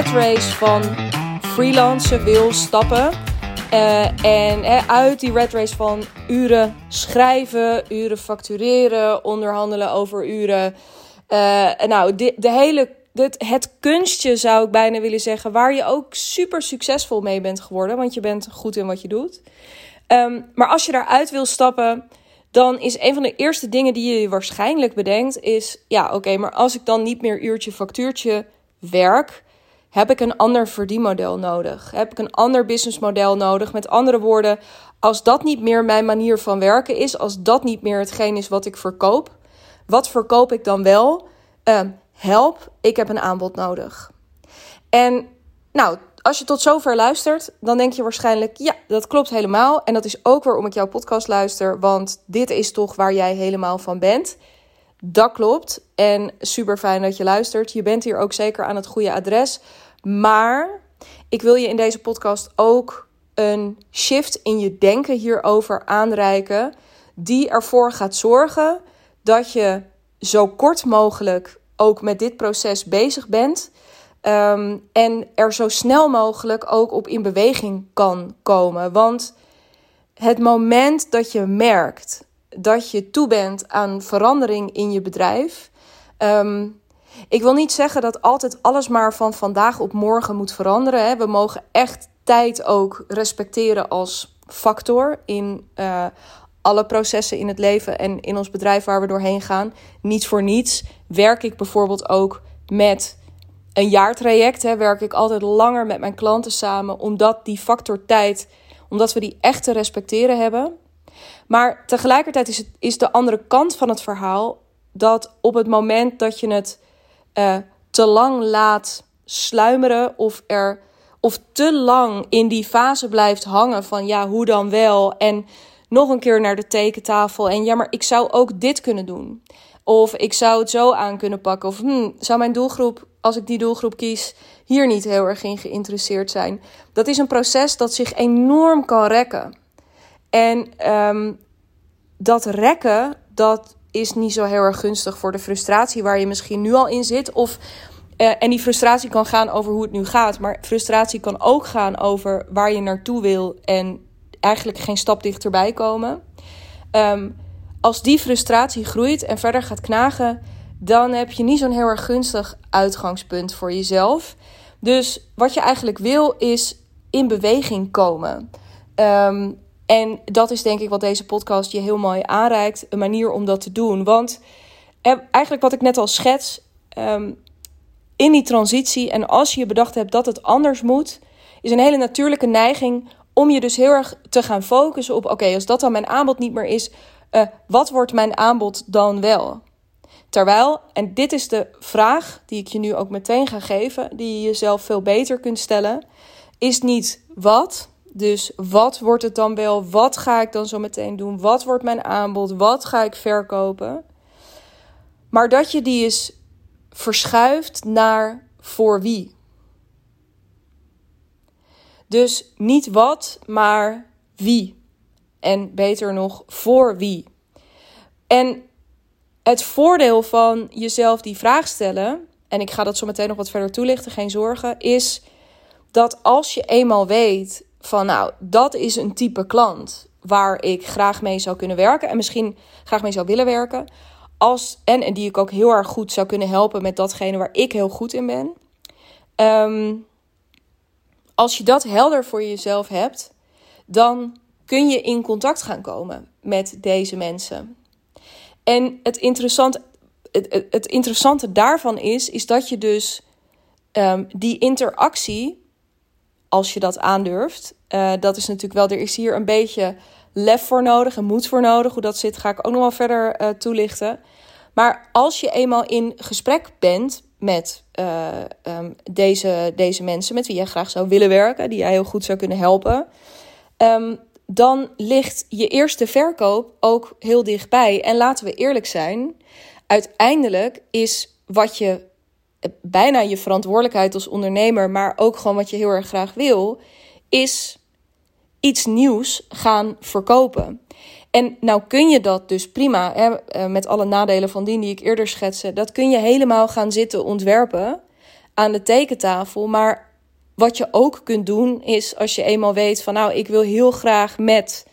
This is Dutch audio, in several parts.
red race van freelancen wil stappen. Uh, en uit die red race van uren schrijven, uren factureren, onderhandelen over uren. Uh, nou, de, de hele, dit, het kunstje zou ik bijna willen zeggen, waar je ook super succesvol mee bent geworden, want je bent goed in wat je doet. Um, maar als je daaruit wil stappen, dan is een van de eerste dingen die je waarschijnlijk bedenkt, is ja, oké, maar als ik dan niet meer uurtje factuurtje werk, heb ik een ander verdienmodel nodig? Heb ik een ander businessmodel nodig? Met andere woorden, als dat niet meer mijn manier van werken is, als dat niet meer hetgeen is wat ik verkoop, wat verkoop ik dan wel? Uh, help, ik heb een aanbod nodig. En nou, als je tot zover luistert, dan denk je waarschijnlijk: ja, dat klopt helemaal. En dat is ook waarom ik jouw podcast luister, want dit is toch waar jij helemaal van bent. Dat klopt. En super fijn dat je luistert. Je bent hier ook zeker aan het goede adres. Maar ik wil je in deze podcast ook een shift in je denken hierover aanreiken. Die ervoor gaat zorgen dat je zo kort mogelijk ook met dit proces bezig bent. Ehm, en er zo snel mogelijk ook op in beweging kan komen. Want het moment dat je merkt dat je toe bent aan verandering in je bedrijf. Ehm, ik wil niet zeggen dat altijd alles maar van vandaag op morgen moet veranderen. Hè. We mogen echt tijd ook respecteren als factor in uh, alle processen in het leven en in ons bedrijf waar we doorheen gaan. Niet voor niets werk ik bijvoorbeeld ook met een jaartraject. Hè, werk ik altijd langer met mijn klanten samen, omdat die factor tijd, omdat we die echt te respecteren hebben. Maar tegelijkertijd is, het, is de andere kant van het verhaal dat op het moment dat je het uh, te lang laat sluimeren of er of te lang in die fase blijft hangen van ja, hoe dan wel? En nog een keer naar de tekentafel en ja, maar ik zou ook dit kunnen doen. Of ik zou het zo aan kunnen pakken. Of hmm, zou mijn doelgroep, als ik die doelgroep kies, hier niet heel erg in geïnteresseerd zijn. Dat is een proces dat zich enorm kan rekken. En um, dat rekken, dat is niet zo heel erg gunstig voor de frustratie waar je misschien nu al in zit. Of, uh, en die frustratie kan gaan over hoe het nu gaat. Maar frustratie kan ook gaan over waar je naartoe wil en eigenlijk geen stap dichterbij komen. Um, als die frustratie groeit en verder gaat knagen, dan heb je niet zo'n heel erg gunstig uitgangspunt voor jezelf. Dus wat je eigenlijk wil is in beweging komen. Um, en dat is denk ik wat deze podcast je heel mooi aanreikt. Een manier om dat te doen. Want eh, eigenlijk wat ik net al schets. Um, in die transitie en als je bedacht hebt dat het anders moet, is een hele natuurlijke neiging om je dus heel erg te gaan focussen op: oké, als dat dan mijn aanbod niet meer is, uh, wat wordt mijn aanbod dan wel? Terwijl, en dit is de vraag die ik je nu ook meteen ga geven, die je jezelf veel beter kunt stellen, is niet wat, dus wat wordt het dan wel? Wat ga ik dan zo meteen doen? Wat wordt mijn aanbod? Wat ga ik verkopen? Maar dat je die eens verschuift naar voor wie. Dus niet wat, maar wie. En beter nog, voor wie. En het voordeel van jezelf die vraag stellen, en ik ga dat zo meteen nog wat verder toelichten, geen zorgen, is dat als je eenmaal weet van nou, dat is een type klant waar ik graag mee zou kunnen werken en misschien graag mee zou willen werken. Als, en, die ik ook heel erg goed zou kunnen helpen met datgene waar ik heel goed in ben. Um, als je dat helder voor jezelf hebt, dan kun je in contact gaan komen met deze mensen. En het interessante, het, het interessante daarvan is, is dat je dus um, die interactie als je dat aandurft. Uh, dat is natuurlijk wel, er is hier een beetje lef voor nodig en moed voor nodig. Hoe dat zit, ga ik ook nog wel verder uh, toelichten. Maar als je eenmaal in gesprek bent met uh, um, deze, deze mensen met wie jij graag zou willen werken, die jij heel goed zou kunnen helpen, um, dan ligt je eerste verkoop ook heel dichtbij. En laten we eerlijk zijn, uiteindelijk is wat je bijna je verantwoordelijkheid als ondernemer, maar ook gewoon wat je heel erg graag wil, is iets nieuws gaan verkopen. En nou kun je dat dus prima, eh, met alle nadelen van die die ik eerder schetste, dat kun je helemaal gaan zitten ontwerpen aan de tekentafel. Maar wat je ook kunt doen is als je eenmaal weet van nou, ik wil heel graag met,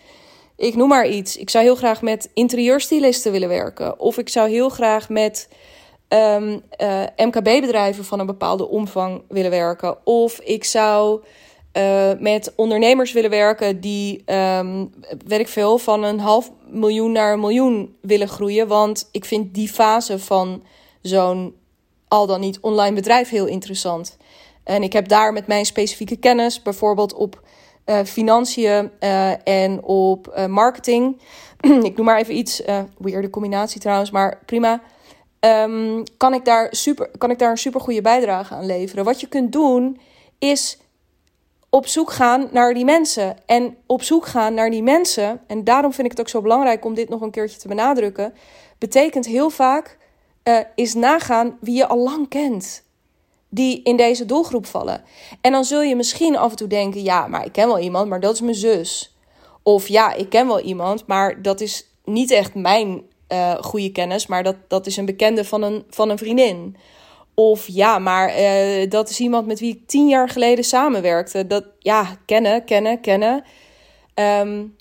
ik noem maar iets, ik zou heel graag met interieurstylisten willen werken. Of ik zou heel graag met um, uh, MKB-bedrijven van een bepaalde omvang willen werken. Of ik zou uh, met ondernemers willen werken die, weet ik veel, van een half miljoen naar een miljoen willen groeien. Want ik vind die fase van zo'n al dan niet online bedrijf heel interessant. En ik heb daar met mijn specifieke kennis, bijvoorbeeld op uh, financiën en op marketing. ik noem maar even iets, weirde combinatie trouwens, maar prima. Um, kan, ik daar super, kan ik daar een super goede bijdrage aan leveren? Wat je kunt doen is op zoek gaan naar die mensen. En op zoek gaan naar die mensen, en daarom vind ik het ook zo belangrijk om dit nog een keertje te benadrukken, betekent heel vaak uh, is nagaan wie je al lang kent. Die in deze doelgroep vallen. En dan zul je misschien af en toe denken: ja, maar ik ken wel iemand, maar dat is mijn zus. Of ja, ik ken wel iemand, maar dat is niet echt mijn uh, goede kennis, maar dat, dat is een bekende van een, van een vriendin. Of ja, maar uh, dat is iemand met wie ik tien jaar geleden samenwerkte. Dat, ja, kennen, kennen, kennen. Um,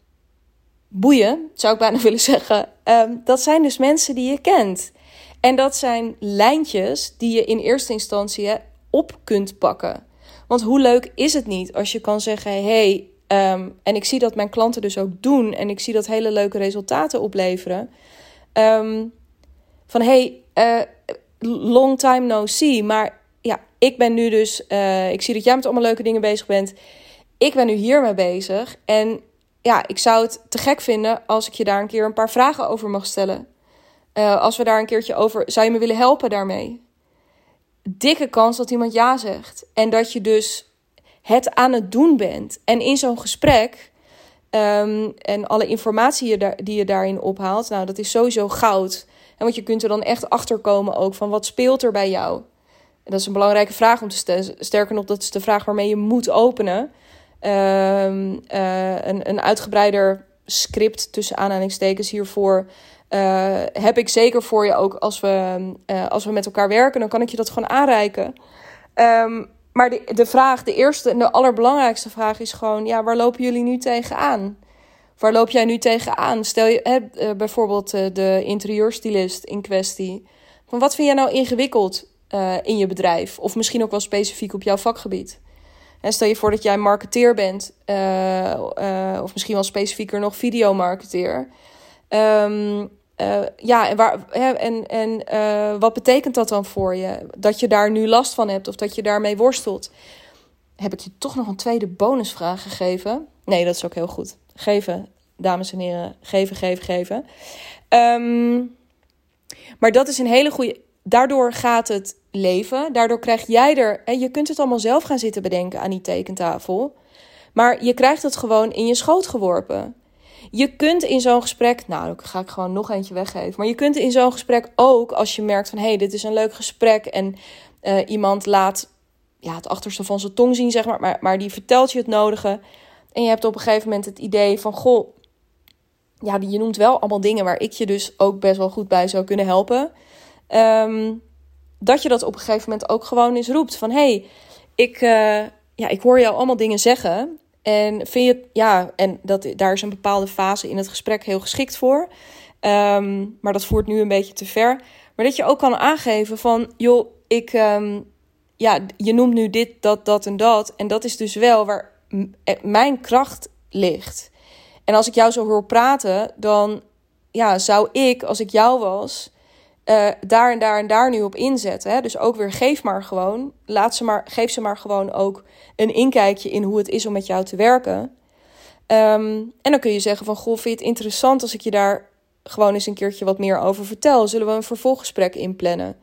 boeien, zou ik bijna willen zeggen. Um, dat zijn dus mensen die je kent. En dat zijn lijntjes die je in eerste instantie op kunt pakken. Want hoe leuk is het niet als je kan zeggen: hey, um, en ik zie dat mijn klanten dus ook doen en ik zie dat hele leuke resultaten opleveren. Um, van hey, uh, long time no see. Maar ja, ik ben nu dus, uh, ik zie dat jij met allemaal leuke dingen bezig bent. Ik ben nu hiermee bezig. En ja, ik zou het te gek vinden als ik je daar een keer een paar vragen over mag stellen. Uh, als we daar een keertje over, zou je me willen helpen daarmee? Dikke kans dat iemand ja zegt. En dat je dus het aan het doen bent. En in zo'n gesprek um, en alle informatie die je daarin ophaalt, nou, dat is sowieso goud. En want je kunt er dan echt achter komen ook van wat speelt er bij jou. En dat is een belangrijke vraag om te stellen. Sterker nog, dat is de vraag waarmee je moet openen. Um, uh, een, een uitgebreider script tussen aanhalingstekens hiervoor uh, heb ik zeker voor je ook als we, uh, als we met elkaar werken. Dan kan ik je dat gewoon aanreiken. Um, maar de, de vraag, de eerste en de allerbelangrijkste vraag is gewoon: ja, waar lopen jullie nu tegenaan? Waar loop jij nu tegenaan? Stel je uh, bijvoorbeeld uh, de interieurstylist in kwestie. Van wat vind jij nou ingewikkeld uh, in je bedrijf? Of misschien ook wel specifiek op jouw vakgebied. En stel je voor dat jij marketeer bent, of misschien wel specifieker nog videomarketeer. Um, uh, ja, en, waar, hè, en, en uh, wat betekent dat dan voor je? Dat je daar nu last van hebt of dat je daarmee worstelt. Heb ik je toch nog een tweede bonusvraag gegeven? Nee, dat is ook heel goed. Geven, dames en heren. Geven, geven, geven. Um, maar dat is een hele goede. Daardoor gaat het leven. Daardoor krijg jij er. En je kunt het allemaal zelf gaan zitten bedenken aan die tekentafel. Maar je krijgt het gewoon in je schoot geworpen. Je kunt in zo'n gesprek, nou, dan ga ik gewoon nog eentje weggeven. Maar je kunt in zo'n gesprek ook, als je merkt van hé, hey, dit is een leuk gesprek en uh, iemand laat ja, het achterste van zijn tong zien, zeg maar, maar, maar die vertelt je het nodige. En je hebt op een gegeven moment het idee van goh, ja, je noemt wel allemaal dingen waar ik je dus ook best wel goed bij zou kunnen helpen. Um, dat je dat op een gegeven moment ook gewoon eens roept van hé, hey, ik, uh, ja, ik hoor jou allemaal dingen zeggen. En vind je, ja, en dat, daar is een bepaalde fase in het gesprek heel geschikt voor. Um, maar dat voert nu een beetje te ver. Maar dat je ook kan aangeven van, joh, ik, um, ja, je noemt nu dit, dat, dat en dat. En dat is dus wel waar eh, mijn kracht ligt. En als ik jou zo hoor praten, dan ja, zou ik, als ik jou was, uh, daar en daar en daar nu op inzetten. Hè? Dus ook weer geef maar gewoon. Laat ze maar, geef ze maar gewoon ook een inkijkje in hoe het is om met jou te werken. Um, en dan kun je zeggen van, goh, vind je het interessant als ik je daar gewoon eens een keertje wat meer over vertel? Zullen we een vervolggesprek inplannen?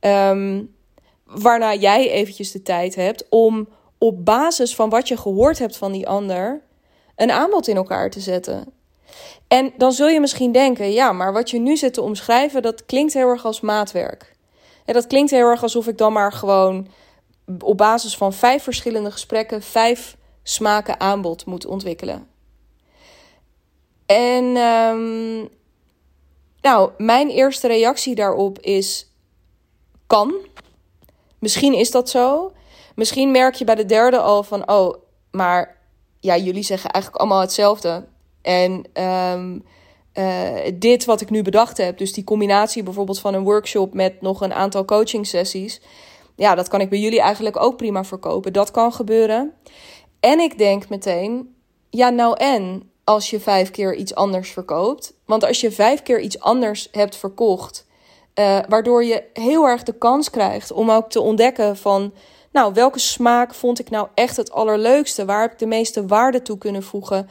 Um, waarna jij eventjes de tijd hebt om op basis van wat je gehoord hebt van die ander... een aanbod in elkaar te zetten. En dan zul je misschien denken, ja, maar wat je nu zit te omschrijven, dat klinkt heel erg als maatwerk. En dat klinkt heel erg alsof ik dan maar gewoon op basis van vijf verschillende gesprekken vijf smaken aanbod moet ontwikkelen. En um, nou, mijn eerste reactie daarop is kan. Misschien is dat zo. Misschien merk je bij de derde al van, oh, maar ja, jullie zeggen eigenlijk allemaal hetzelfde. En ehm, eh, dit wat ik nu bedacht heb, dus die combinatie bijvoorbeeld van een workshop met nog een aantal coaching sessies, ja, dat kan ik bij jullie eigenlijk ook prima verkopen. Dat kan gebeuren. En ik denk meteen, ja, nou en als je vijf keer iets anders verkoopt. Want als je vijf keer iets anders hebt verkocht, uh, waardoor je heel erg de kans krijgt om ook te ontdekken van, nou, welke smaak vond ik nou echt het allerleukste? Waar heb ik de meeste waarde toe kunnen voegen?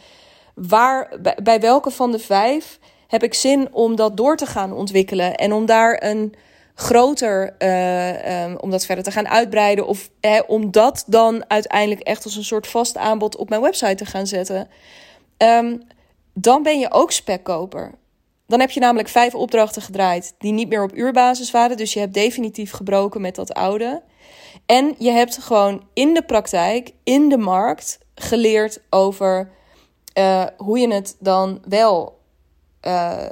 Waar, bij, welke van de vijf heb ik zin om dat door te gaan ontwikkelen en om daar een groter, uh, um, om dat verder te gaan uitbreiden of om dat dan uiteindelijk echt als een soort vast aanbod op mijn website te gaan zetten. Um, dan ben je ook spekkoper. Dan heb je namelijk vijf opdrachten gedraaid die niet meer op uurbasis waren. Dus je hebt definitief gebroken met dat oude. En je hebt gewoon in de praktijk, in de markt, geleerd over uh, hoe je het dan wel uh,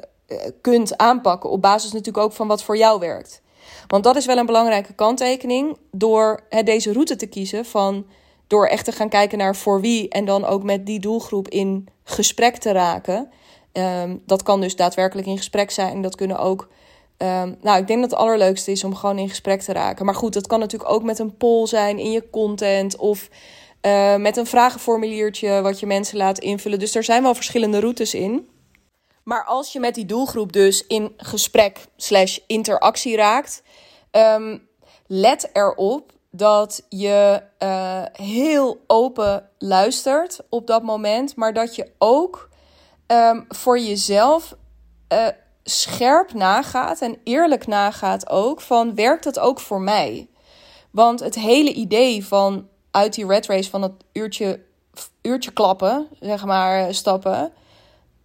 kunt aanpakken. Op basis natuurlijk ook van wat voor jou werkt. Want dat is wel een belangrijke kanttekening. Door hè, deze route te kiezen van door echt te gaan kijken naar voor wie en dan ook met die doelgroep in gesprek te raken. Um, dat kan dus daadwerkelijk in gesprek zijn. Dat kunnen ook. Um, nou, ik denk dat het allerleukste is om gewoon in gesprek te raken. Maar goed, dat kan natuurlijk ook met een poll zijn in je content of uh, met een vragenformuliertje wat je mensen laat invullen. Dus er zijn wel verschillende routes in. Maar als je met die doelgroep dus in gesprek slash interactie raakt, um, let erop dat je uh, heel open luistert op dat moment, maar dat je ook um, voor jezelf uh, scherp nagaat en eerlijk nagaat ook van werkt dat ook voor mij? Want het hele idee van uit die red race van dat uurtje, uurtje klappen, zeg maar, stappen,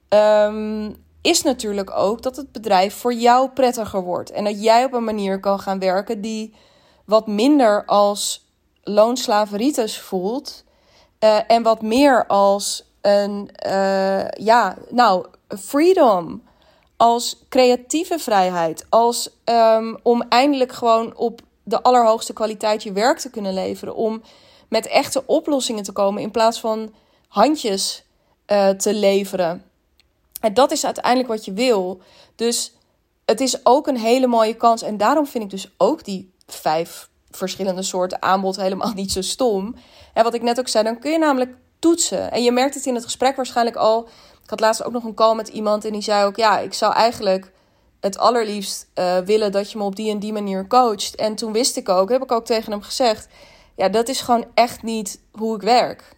um, is natuurlijk ook dat het bedrijf voor jou prettiger wordt. En dat jij op een manier kan gaan werken die wat minder als loonslaveritis voelt. Uh, en wat meer als een, uh, ja, nou, freedom. Als creatieve vrijheid. Als um, om eindelijk gewoon op de allerhoogste kwaliteit je werk te kunnen leveren. Om met echte oplossingen te komen in plaats van handjes uh, te leveren. En dat is uiteindelijk wat je wil. Dus het is ook een hele mooie kans. En daarom vind ik dus ook die vijf verschillende soorten aanbod helemaal niet zo stom. En wat ik net ook zei, dan kun je namelijk toetsen. En je merkt het in het gesprek waarschijnlijk al. Ik had laatst ook nog een call met iemand en die zei ook: Ja, ik zou eigenlijk het allerliefst uh, willen dat je me op die en die manier coacht. En toen wist ik ook, heb ik ook tegen hem gezegd: Ja, dat is gewoon echt niet hoe ik werk.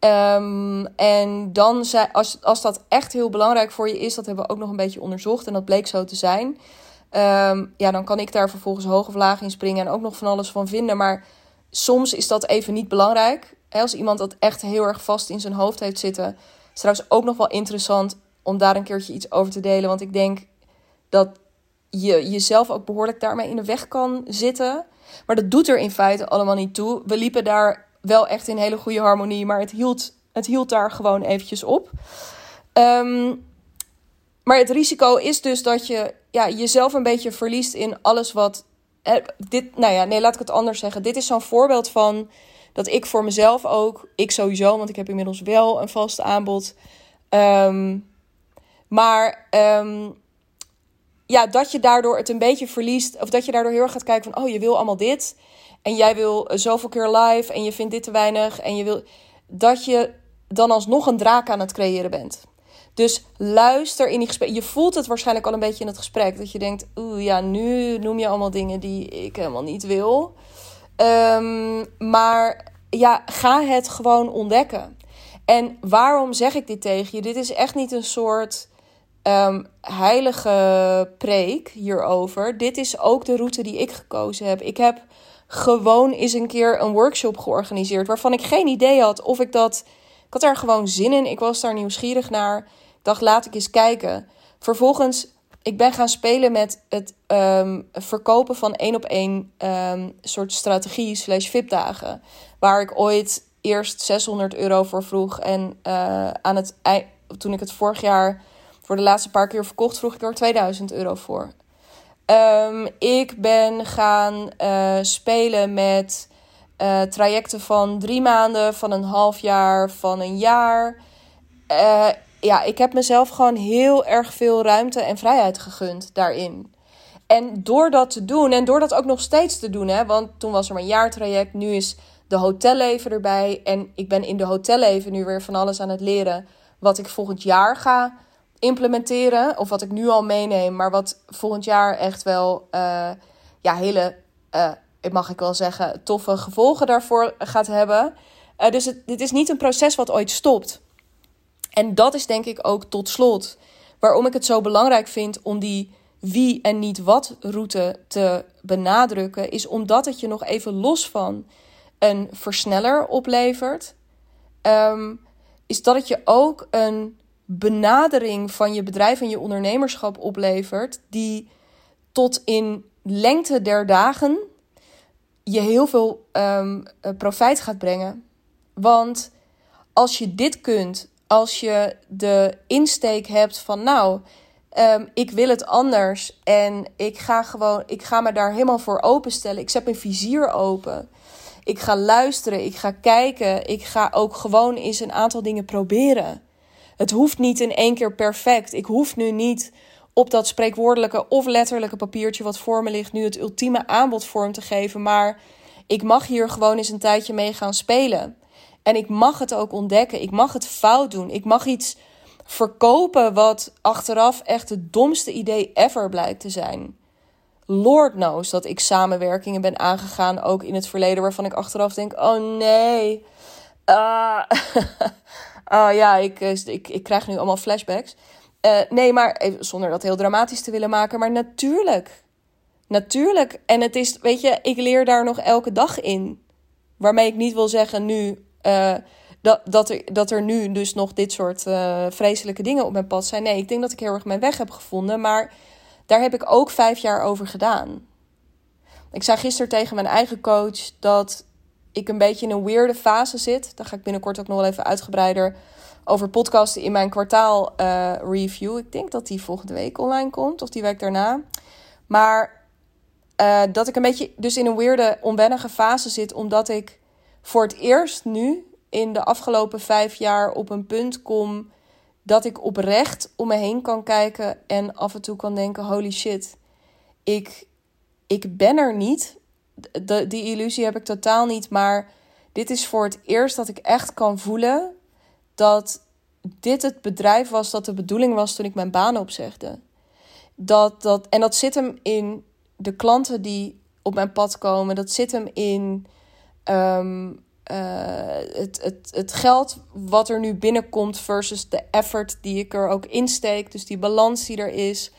Um, en dan, als, als dat echt heel belangrijk voor je is, dat hebben we ook nog een beetje onderzocht en dat bleek zo te zijn. Um, ja, dan kan ik daar vervolgens hoog of laag in springen en ook nog van alles van vinden. Maar soms is dat even niet belangrijk. Als iemand dat echt heel erg vast in zijn hoofd heeft zitten, is trouwens ook nog wel interessant om daar een keertje iets over te delen. Want ik denk dat je jezelf ook behoorlijk daarmee in de weg kan zitten. Maar dat doet er in feite allemaal niet toe. We liepen daar wel echt in hele goede harmonie, maar het hield, het hield daar gewoon eventjes op. Um, maar het risico is dus dat je ja, jezelf een beetje verliest in alles wat. dit, nou ja, nee, laat ik het anders zeggen. Dit is zo'n voorbeeld van dat ik voor mezelf ook, ik sowieso, want ik heb inmiddels wel een vast aanbod. Um, maar um, ja, dat je daardoor het een beetje verliest. Of dat je daardoor heel erg gaat kijken van, oh, je wil allemaal dit. En jij wil zoveel keer live en je vindt dit te weinig. En je wil dat je dan alsnog een draak aan het creëren bent. Dus luister in die gesprek. Je voelt het waarschijnlijk al een beetje in het gesprek. Dat je denkt, oeh ja, nu noem je allemaal dingen die ik helemaal niet wil. Um, maar ja, ga het gewoon ontdekken. En waarom zeg ik dit tegen je? Dit is echt niet een soort um, heilige preek hierover. Dit is ook de route die ik gekozen heb. Ik heb gewoon eens een keer een workshop georganiseerd waarvan ik geen idee had of ik dat. Ik had daar gewoon zin in. Ik was daar nieuwsgierig naar. Ik dacht, laat ik eens kijken. Vervolgens, ik ben gaan spelen met het um, verkopen van één op één um, soort strategie slash VIP-dagen. Waar ik ooit eerst 600 euro voor vroeg. En uh, aan het, toen ik het vorig jaar voor de laatste paar keer verkocht, vroeg ik er 2000 euro voor. Ehm, ik ben gaan uh, spelen met uh, trajecten van drie maanden, van een half jaar, van een jaar. Uh, ja, ik heb mezelf gewoon heel erg veel ruimte en vrijheid gegund daarin. En door dat te doen, en door dat ook nog steeds te doen, hè, want toen was er mijn jaartraject, nu is de hotelleven erbij. En ik ben in de hotelleven nu weer van alles aan het leren wat ik volgend jaar ga implementeren. Of wat ik nu al meeneem, maar wat volgend jaar echt wel uh, ja, hele, uh, mag ik wel zeggen, toffe gevolgen daarvoor gaat hebben. Uh, dus het, dit is niet een proces wat ooit stopt. En dat is denk ik ook tot slot waarom ik het zo belangrijk vind om die wie en niet wat route te benadrukken, is omdat het je nog even los van een versneller oplevert, um, is dat het je ook een benadering van je bedrijf en je ondernemerschap oplevert, die tot in lengte der dagen je heel veel um, profijt gaat brengen. Want als je dit kunt, als je de insteek hebt van nou, um, ik wil het anders en ik ga gewoon, ik ga me daar helemaal voor openstellen. Ik zet mijn vizier open. Ik ga luisteren, ik ga kijken, ik ga ook gewoon eens een aantal dingen proberen. Het hoeft niet in één keer perfect. Ik hoef nu niet op dat spreekwoordelijke of letterlijke papiertje wat voor me ligt nu het ultieme aanbod vorm te geven, maar ik mag hier gewoon eens een tijdje mee gaan spelen. En ik mag het ook ontdekken. Ik mag het fout doen. Ik mag iets verkopen wat achteraf echt het domste idee ever blijkt te zijn. Lord knows dat ik samenwerkingen ben aangegaan, ook in het verleden, waarvan ik achteraf denk: oh nee. Uh, oh ja, ik, eh, ik, ik krijg nu allemaal flashbacks. Uh, nee, maar even, zonder dat heel dramatisch te willen maken, maar natuurlijk. Natuurlijk. En het is, weet je, ik leer daar nog elke dag in. Waarmee ik niet wil zeggen nu. Uh, dat, dat, er, dat er nu dus nog dit soort vreselijke dingen op mijn pad zijn. Nee, ik denk dat ik heel erg mijn weg heb gevonden. Maar daar heb ik ook vijf jaar over gedaan. Ik zei gisteren tegen mijn eigen coach dat ik een beetje in een weirde fase zit. Daar ga ik binnenkort ook nog wel even uitgebreider over podcasten in mijn kwartaal uh, review. Ik denk dat die volgende week online komt of die week daarna. Maar uh, dat ik een beetje dus in een weirde, onwennige fase zit, omdat ik voor het eerst nu in de afgelopen vijf jaar op een punt kom dat ik oprecht om me heen kan kijken en af en toe kan denken: holy shit, ik, ik ben er niet. De, die illusie heb ik totaal niet, maar dit is voor het eerst dat ik echt kan voelen dat dit het bedrijf was dat de bedoeling was toen ik mijn baan opzegde. Dat, dat, en dat zit hem in de klanten die op mijn pad komen. Dat zit hem in um, uh, het, het, het geld wat er nu binnenkomt versus de effort die ik er ook insteek. Dus die balans die er is.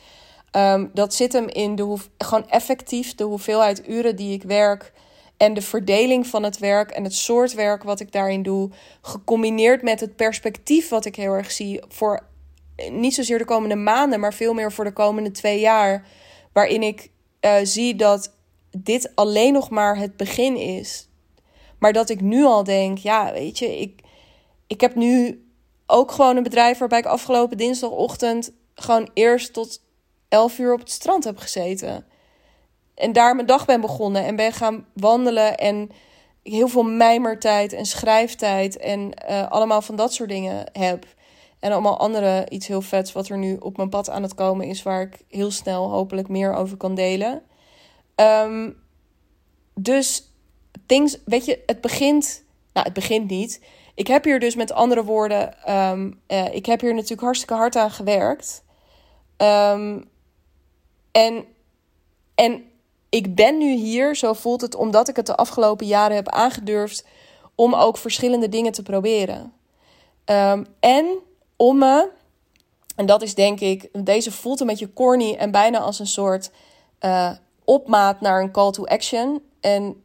Um, dat zit hem in de gewoon effectief de hoeveelheid uren die ik werk. En de verdeling van het werk en het soort werk wat ik daarin doe. Gecombineerd met het perspectief wat ik heel erg zie voor niet zozeer de komende maanden, maar veel meer voor de komende twee jaar. Waarin ik uh, zie dat dit alleen nog maar het begin is. Maar dat ik nu al denk, ja, weet je, ik, ik heb nu ook gewoon een bedrijf waarbij ik afgelopen dinsdagochtend gewoon eerst tot 11 uur op het strand heb gezeten. En daar mijn dag ben begonnen en ben gaan wandelen en heel veel mijmertijd en schrijftijd en uh, allemaal van dat soort dingen heb. En allemaal andere iets heel vets wat er nu op mijn pad aan het komen is, waar ik heel snel hopelijk meer over kan delen. Um, dus things, weet je, het begint, nou, het begint niet. Ik heb hier dus met andere woorden, um, uh, ik heb hier natuurlijk hartstikke hard aan gewerkt. Um, en, en ik ben nu hier, zo voelt het, omdat ik het de afgelopen jaren heb aangedurfd om ook verschillende dingen te proberen. Um, en om me, en dat is denk ik, deze voelt een beetje corny en bijna als een soort uh, opmaat naar een call to action. En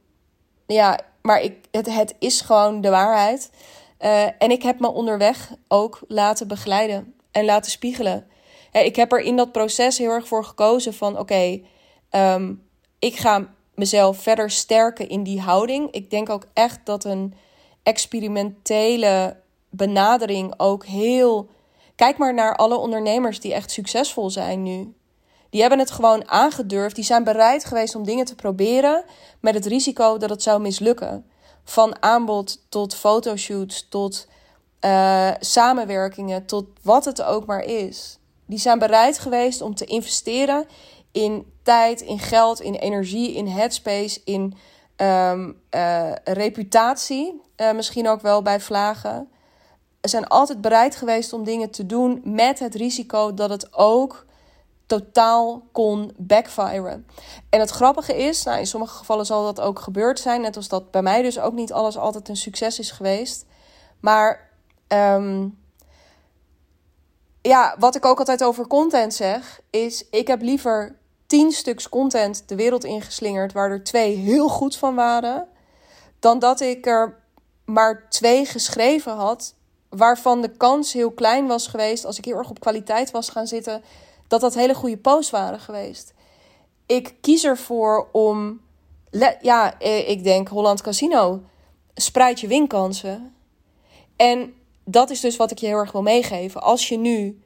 ja, maar ik, het, het is gewoon de waarheid. Uh, en ik heb me onderweg ook laten begeleiden en laten spiegelen. Ik heb er in dat proces heel erg voor gekozen van oké, um, ik ga mezelf verder sterken in die houding. Ik denk ook echt dat een experimentele benadering ook heel. Kijk maar naar alle ondernemers die echt succesvol zijn nu Die hebben het gewoon aangedurfd. Die zijn bereid geweest om dingen te proberen met het risico dat het zou mislukken. Van aanbod tot fotoshoots, tot uh, samenwerkingen, tot wat het ook maar is. Die zijn bereid geweest om te investeren in tijd, in geld, in energie, in headspace, in um, uh, reputatie. Uh, misschien ook wel bij vlagen. Ze zijn altijd bereid geweest om dingen te doen met het risico dat het ook totaal kon backfiren. En het grappige is, nou, in sommige gevallen zal dat ook gebeurd zijn, net als dat bij mij dus ook niet alles altijd een succes is geweest. Maar um, ja, wat ik ook altijd over content zeg, is ik heb liever tien stuks content de wereld ingeslingerd waar er twee heel goed van waren, dan dat ik er maar twee geschreven had waarvan de kans heel klein was geweest als ik heel erg op kwaliteit was gaan zitten, dat dat hele goede posts waren geweest. Ik kies ervoor om, ja, eh, ik denk Holland Casino, spreid je winkansen. En dat is dus wat ik je heel erg wil meegeven. Als je nu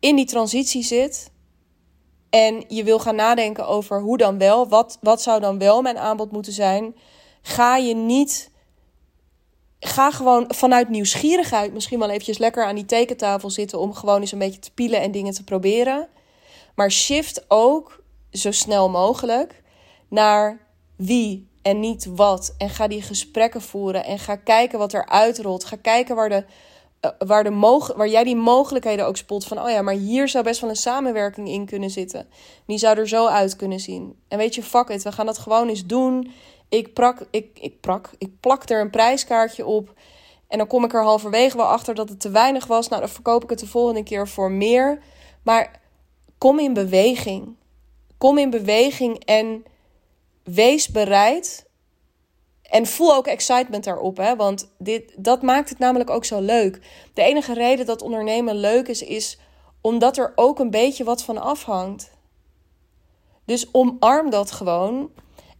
in die transitie zit en je wil gaan nadenken over hoe dan wel, wat, wat zou dan wel mijn aanbod moeten zijn, ga je niet. Ga gewoon vanuit nieuwsgierigheid misschien wel eventjes lekker aan die tekentafel zitten om gewoon eens een beetje te pielen en dingen te proberen. Maar shift ook zo snel mogelijk naar wie en niet wat. En ga die gesprekken voeren en ga kijken wat er uitrolt. Ga kijken waar de waar, de waar jij die mogelijkheden ook spot van, oh ja, maar hier zou best wel een samenwerking in kunnen zitten. Die zou er zo uit kunnen zien. En weet je, fuck it, we gaan dat gewoon eens doen. Ik, prak, ik, ik, prak, ik plak er een prijskaartje op. En dan kom ik er halverwege wel achter dat het te weinig was. Nou, dan verkoop ik het de volgende keer voor meer. Maar kom in beweging. Kom in beweging en wees bereid en voel ook excitement daarop, hè? want dit, dat maakt het namelijk ook zo leuk. De enige reden dat ondernemen leuk is, is omdat er ook een beetje wat van afhangt. Dus omarm dat gewoon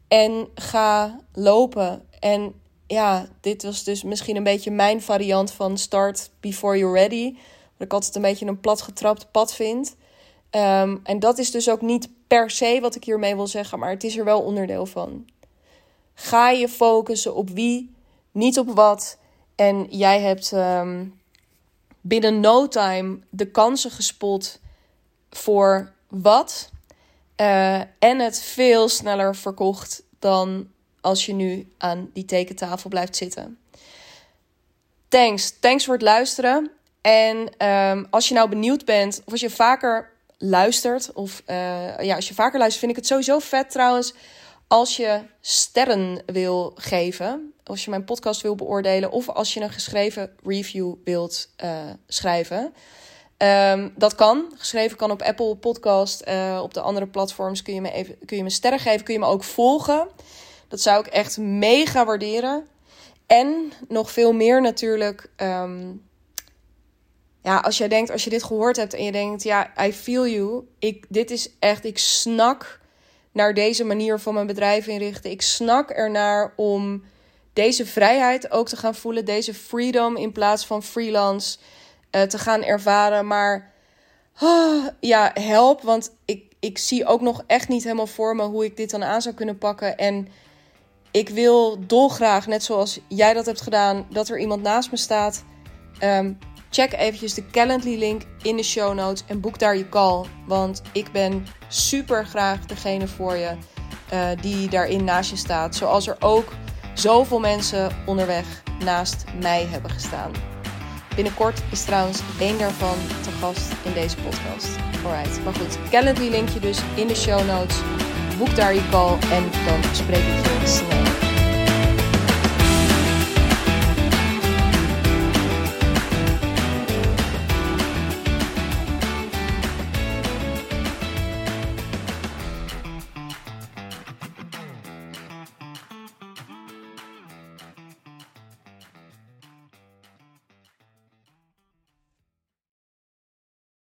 en ga lopen. En ja, dit was dus misschien een beetje mijn variant van start before you're ready. Wat ik altijd een beetje een platgetrapt pad vind. Um, en dat is dus ook niet per se wat ik hiermee wil zeggen, maar het is er wel onderdeel van. Ga je focussen op wie, niet op wat. En jij hebt um, binnen no time de kansen gespot voor wat. Uh, en het veel sneller verkocht dan als je nu aan die tekentafel blijft zitten. Thanks. Thanks voor het luisteren. En um, als je nou benieuwd bent, of als je vaker luistert, of uh, ja, als je vaker luistert, vind ik het sowieso vet trouwens als je sterren wil geven, als je mijn podcast wil beoordelen of als je een geschreven review wilt uh, schrijven. Um, dat kan. Geschreven kan op Apple Podcast. Uh, op de andere platforms kun je, me even, kun je me sterren geven. Kun je me ook volgen. Dat zou ik echt mega waarderen. En nog veel meer natuurlijk. Um, ja, als jij denkt, als je dit gehoord hebt en je denkt, ja, I feel you. Ik, dit is echt, ik snak naar deze manier van mijn bedrijf inrichten. Ik snak ernaar om deze vrijheid ook te gaan voelen, deze freedom in plaats van freelance uh, te gaan ervaren. Maar oh, ja, help, want ik, ik zie ook nog echt niet helemaal voor me hoe ik dit dan aan zou kunnen pakken. En ik wil dolgraag, net zoals jij dat hebt gedaan, dat er iemand naast me staat. Um, Check eventjes de Calendly link in de show notes en boek daar je call. Want ik ben super graag degene voor je uh, die daarin naast je staat. Zoals er ook zoveel mensen onderweg naast mij hebben gestaan. Binnenkort is trouwens één daarvan te gast in deze podcast. Alright, maar goed. Calendly linkje dus in de show notes. Boek daar je call en dan spreek ik je snel.